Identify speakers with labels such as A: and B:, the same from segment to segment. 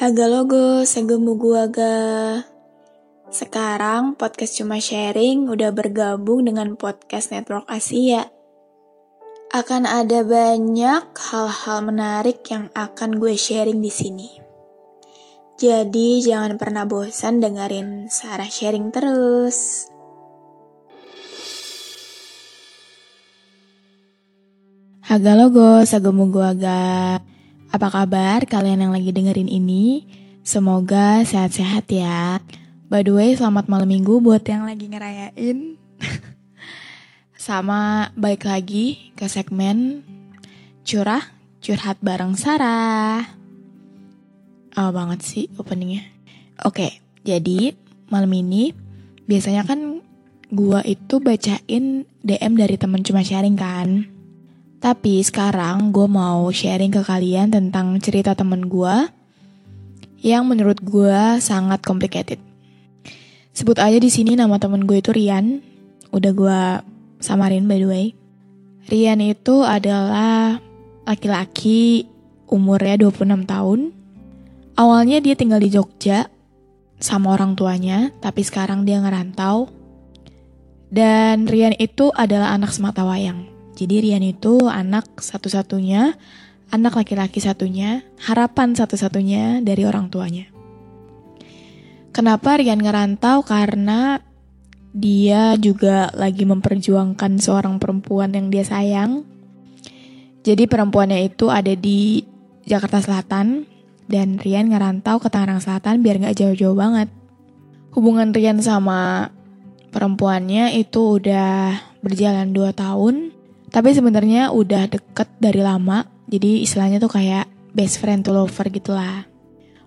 A: Haga logo, segemu gua ga. Sekarang podcast cuma sharing udah bergabung dengan podcast Network Asia. Akan ada banyak hal-hal menarik yang akan gue sharing di sini. Jadi jangan pernah bosan dengerin Sarah sharing terus. Haga logo, sagemu gua aga. Apa kabar kalian yang lagi dengerin ini? Semoga sehat-sehat ya. By the way, selamat malam minggu buat yang lagi ngerayain. Sama balik lagi ke segmen curah curhat bareng Sarah. Oh banget sih openingnya. Oke, jadi malam ini biasanya kan gua itu bacain DM dari temen cuma sharing kan. Tapi sekarang gue mau sharing ke kalian tentang cerita temen gue yang menurut gue sangat complicated. Sebut aja di sini nama temen gue itu Rian. Udah gue samarin by the way. Rian itu adalah laki-laki umurnya 26 tahun. Awalnya dia tinggal di Jogja sama orang tuanya, tapi sekarang dia ngerantau. Dan Rian itu adalah anak semata wayang. Jadi Rian itu anak satu-satunya, anak laki-laki satunya, harapan satu-satunya dari orang tuanya. Kenapa Rian ngerantau? Karena dia juga lagi memperjuangkan seorang perempuan yang dia sayang. Jadi perempuannya itu ada di Jakarta Selatan dan Rian ngerantau ke Tangerang Selatan biar nggak jauh-jauh banget. Hubungan Rian sama perempuannya itu udah berjalan 2 tahun tapi sebenarnya udah deket dari lama, jadi istilahnya tuh kayak best friend to lover gitulah.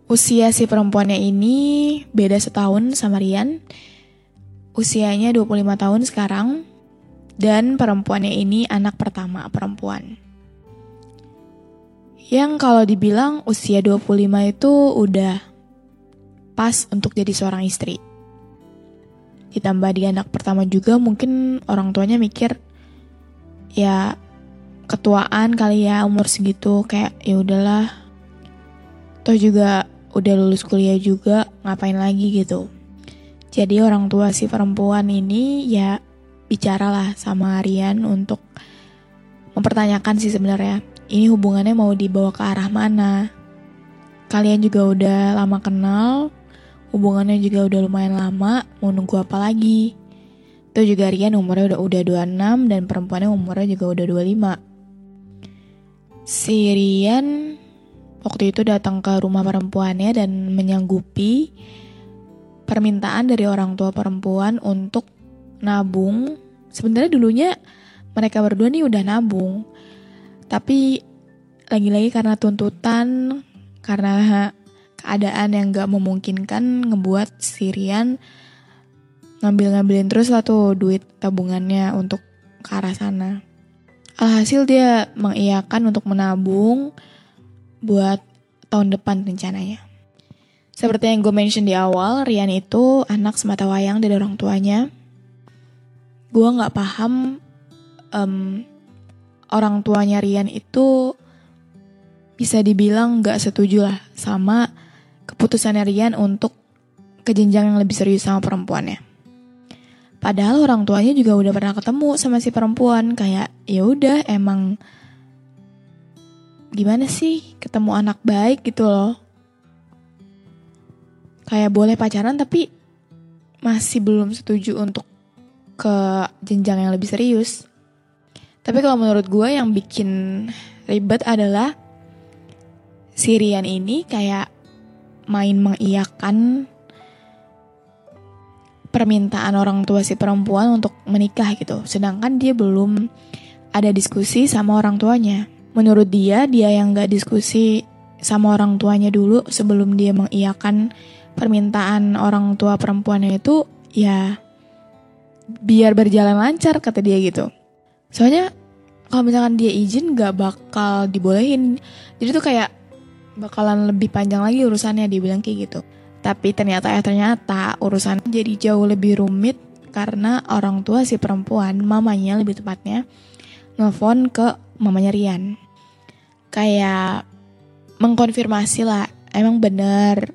A: Usia si perempuannya ini beda setahun sama Rian. Usianya 25 tahun sekarang. Dan perempuannya ini anak pertama perempuan. Yang kalau dibilang usia 25 itu udah pas untuk jadi seorang istri. Ditambah dia anak pertama juga mungkin orang tuanya mikir ya ketuaan kali ya umur segitu kayak ya udahlah. Toh juga udah lulus kuliah juga ngapain lagi gitu. Jadi orang tua si perempuan ini ya bicaralah sama Rian untuk mempertanyakan sih sebenarnya ini hubungannya mau dibawa ke arah mana? Kalian juga udah lama kenal hubungannya juga udah lumayan lama mau nunggu apa lagi itu juga Rian umurnya udah udah 26 dan perempuannya umurnya juga udah 25. Si Rian waktu itu datang ke rumah perempuannya dan menyanggupi permintaan dari orang tua perempuan untuk nabung. Sebenarnya dulunya mereka berdua nih udah nabung. Tapi lagi-lagi karena tuntutan, karena keadaan yang gak memungkinkan ngebuat Sirian ngambil-ngambilin terus lah tuh duit tabungannya untuk ke arah sana. Alhasil dia mengiyakan untuk menabung buat tahun depan rencananya. Seperti yang gue mention di awal, Rian itu anak semata wayang dari orang tuanya. Gue gak paham um, orang tuanya Rian itu bisa dibilang gak setuju lah sama keputusannya Rian untuk ke jenjang yang lebih serius sama perempuannya. Padahal orang tuanya juga udah pernah ketemu sama si perempuan kayak ya udah emang gimana sih ketemu anak baik gitu loh. Kayak boleh pacaran tapi masih belum setuju untuk ke jenjang yang lebih serius. Tapi kalau menurut gue yang bikin ribet adalah Sirian ini kayak main mengiyakan permintaan orang tua si perempuan untuk menikah gitu. Sedangkan dia belum ada diskusi sama orang tuanya. menurut dia dia yang nggak diskusi sama orang tuanya dulu sebelum dia mengiyakan permintaan orang tua perempuannya itu ya biar berjalan lancar kata dia gitu soalnya kalau misalkan dia izin gak bakal dibolehin jadi tuh kayak bakalan lebih panjang lagi urusannya dia bilang kayak gitu tapi ternyata ya ternyata urusan jadi jauh lebih rumit karena orang tua si perempuan mamanya lebih tepatnya nelfon ke mamanya Rian kayak mengkonfirmasi lah emang bener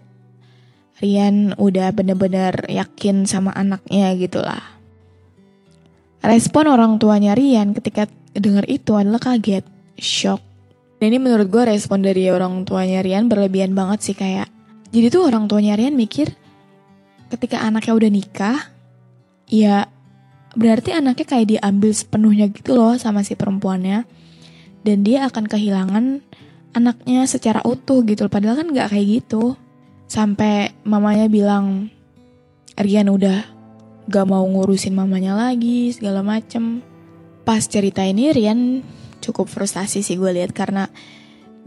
A: Rian udah bener-bener yakin sama anaknya gitu lah Respon orang tuanya Rian ketika dengar itu adalah kaget, shock. Dan ini menurut gue respon dari orang tuanya Rian berlebihan banget sih kayak. Jadi tuh orang tuanya Rian mikir ketika anaknya udah nikah, ya berarti anaknya kayak diambil sepenuhnya gitu loh sama si perempuannya. Dan dia akan kehilangan anaknya secara utuh gitu. Padahal kan gak kayak gitu. Sampai mamanya bilang, Rian udah gak mau ngurusin mamanya lagi segala macem. Pas cerita ini Rian cukup frustasi sih gue lihat karena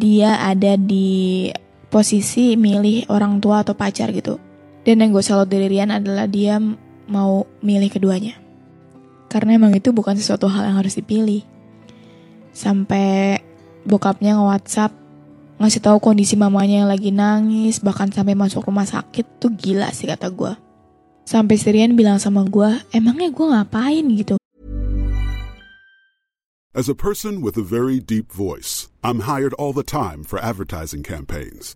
A: dia ada di posisi milih orang tua atau pacar gitu. Dan yang gue salut dari Rian adalah dia mau milih keduanya. Karena emang itu bukan sesuatu hal yang harus dipilih. Sampai bokapnya nge-whatsapp ngasih tahu kondisi mamanya yang lagi nangis, bahkan sampai masuk rumah sakit tuh gila sih kata gue. Sampai Sirian bilang sama gue, emangnya gue ngapain gitu.
B: As a person with a very deep voice, I'm hired all the time for advertising campaigns.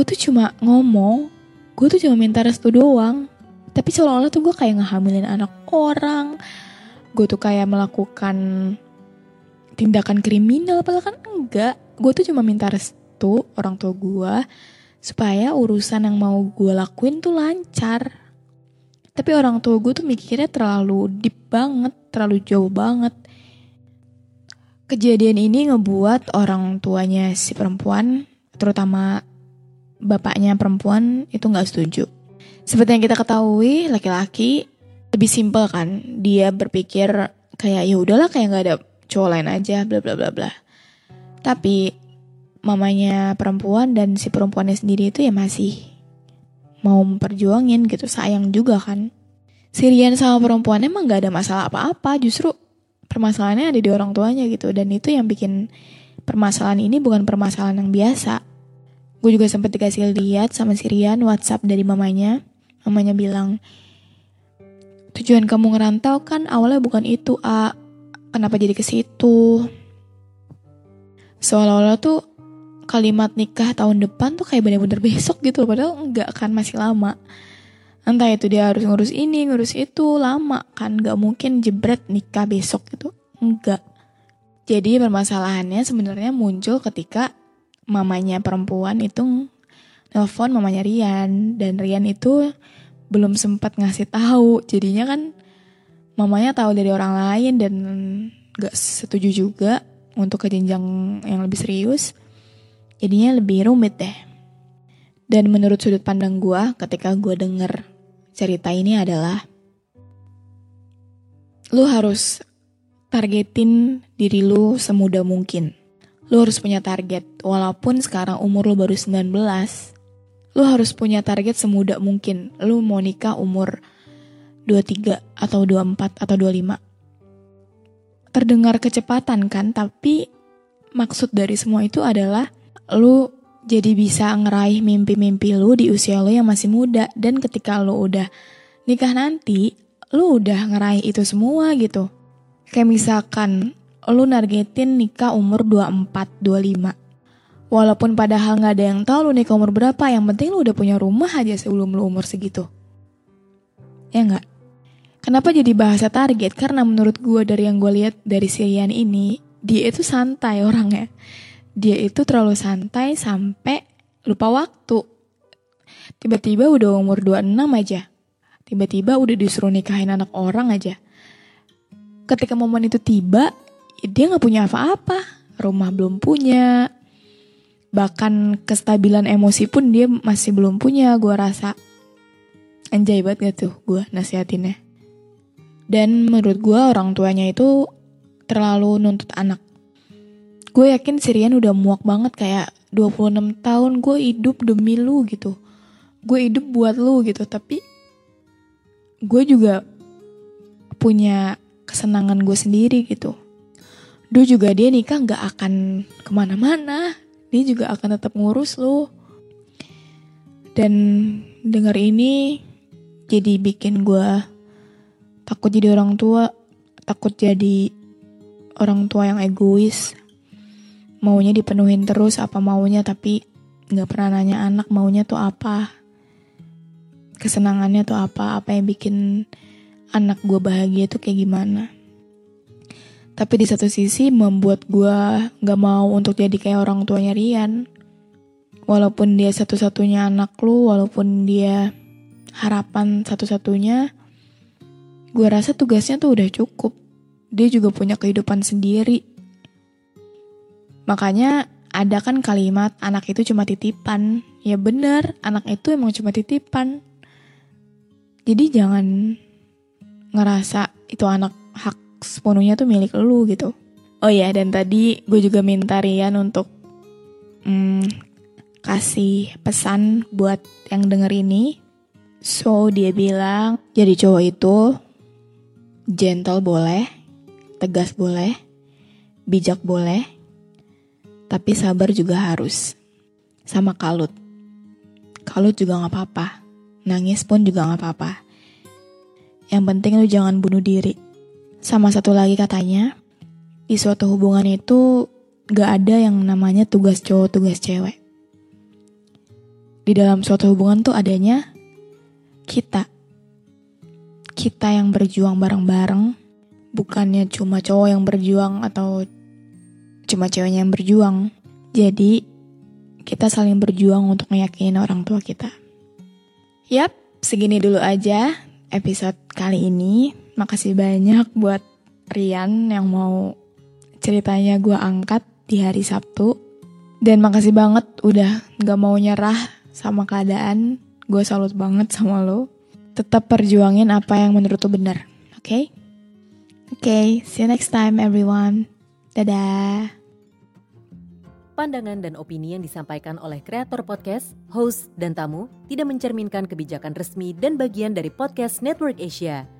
A: Gue tuh cuma ngomong, gue tuh cuma minta restu doang. Tapi seolah-olah tuh gue kayak ngehamilin anak orang. Gue tuh kayak melakukan tindakan kriminal, padahal kan enggak. Gue tuh cuma minta restu orang tua gue supaya urusan yang mau gue lakuin tuh lancar. Tapi orang tua gue tuh mikirnya terlalu deep banget, terlalu jauh banget. Kejadian ini ngebuat orang tuanya si perempuan, terutama bapaknya perempuan itu nggak setuju. Seperti yang kita ketahui, laki-laki lebih simpel kan. Dia berpikir kayak ya udahlah kayak nggak ada cowok lain aja, bla bla bla bla. Tapi mamanya perempuan dan si perempuannya sendiri itu ya masih mau memperjuangin gitu, sayang juga kan. Sirian sama perempuan emang gak ada masalah apa-apa, justru permasalahannya ada di orang tuanya gitu. Dan itu yang bikin permasalahan ini bukan permasalahan yang biasa. Gue juga sempat dikasih lihat sama Sirian WhatsApp dari mamanya. Mamanya bilang, tujuan kamu ngerantau kan awalnya bukan itu, A. Kenapa jadi ke situ? Seolah-olah tuh kalimat nikah tahun depan tuh kayak bener-bener besok gitu padahal enggak kan masih lama entah itu dia harus ngurus ini ngurus itu lama kan nggak mungkin jebret nikah besok gitu enggak jadi permasalahannya sebenarnya muncul ketika mamanya perempuan itu nelfon mamanya Rian dan Rian itu belum sempat ngasih tahu jadinya kan mamanya tahu dari orang lain dan nggak setuju juga untuk ke jenjang yang lebih serius Jadinya lebih rumit deh. Dan menurut sudut pandang gue ketika gue denger cerita ini adalah lu harus targetin diri lu semudah mungkin. Lu harus punya target, walaupun sekarang umur lu baru 19. Lu harus punya target semudah mungkin. Lu mau nikah umur 23 atau 24 atau 25. Terdengar kecepatan kan, tapi maksud dari semua itu adalah lu jadi bisa ngeraih mimpi-mimpi lu di usia lu yang masih muda dan ketika lu udah nikah nanti, lu udah ngeraih itu semua gitu. Kayak misalkan lu nargetin nikah umur 24, 25. Walaupun padahal nggak ada yang tahu lu nikah umur berapa, yang penting lu udah punya rumah aja sebelum lu umur segitu. Ya nggak? Kenapa jadi bahasa target? Karena menurut gue dari yang gue lihat dari Sirian ini, dia itu santai orangnya. Dia itu terlalu santai sampai lupa waktu. Tiba-tiba udah umur 26 aja. Tiba-tiba udah disuruh nikahin anak orang aja ketika momen itu tiba dia nggak punya apa-apa rumah belum punya. Bahkan kestabilan emosi pun dia masih belum punya gue rasa. Anjay banget gak tuh gue nasihatinnya. Dan menurut gue orang tuanya itu terlalu nuntut anak. Gue yakin Sirian udah muak banget kayak 26 tahun gue hidup demi lu gitu. Gue hidup buat lu gitu tapi gue juga punya kesenangan gue sendiri gitu. Duh juga dia nikah gak akan ke mana-mana. Dia juga akan tetap ngurus lo. Dan denger ini jadi bikin gue takut jadi orang tua. Takut jadi orang tua yang egois. Maunya dipenuhin terus apa maunya tapi gak pernah nanya anak maunya tuh apa. Kesenangannya tuh apa. Apa yang bikin anak gue bahagia tuh kayak gimana. Tapi di satu sisi membuat gue gak mau untuk jadi kayak orang tuanya Rian. Walaupun dia satu-satunya anak lu, walaupun dia harapan satu-satunya, gue rasa tugasnya tuh udah cukup. Dia juga punya kehidupan sendiri. Makanya ada kan kalimat anak itu cuma titipan. Ya bener, anak itu emang cuma titipan. Jadi jangan ngerasa itu anak hak sepenuhnya tuh milik lu gitu. Oh ya, dan tadi gue juga minta Rian untuk hmm, kasih pesan buat yang denger ini. So, dia bilang, jadi cowok itu gentle boleh, tegas boleh, bijak boleh, tapi sabar juga harus. Sama kalut. Kalut juga gak apa-apa. Nangis pun juga gak apa-apa yang penting lu jangan bunuh diri. Sama satu lagi katanya, di suatu hubungan itu gak ada yang namanya tugas cowok, tugas cewek. Di dalam suatu hubungan tuh adanya kita. Kita yang berjuang bareng-bareng, bukannya cuma cowok yang berjuang atau cuma ceweknya yang berjuang. Jadi, kita saling berjuang untuk meyakini orang tua kita. Yap, segini dulu aja episode kali ini. Makasih banyak buat Rian yang mau ceritanya gue angkat di hari Sabtu. Dan makasih banget udah gak mau nyerah sama keadaan. Gue salut banget sama lo. Tetap perjuangin apa yang menurut lo benar. Oke? Okay? Oke, okay, see you next time everyone. Dadah.
C: Pandangan dan opini yang disampaikan oleh kreator podcast, host, dan tamu tidak mencerminkan kebijakan resmi dan bagian dari podcast Network Asia.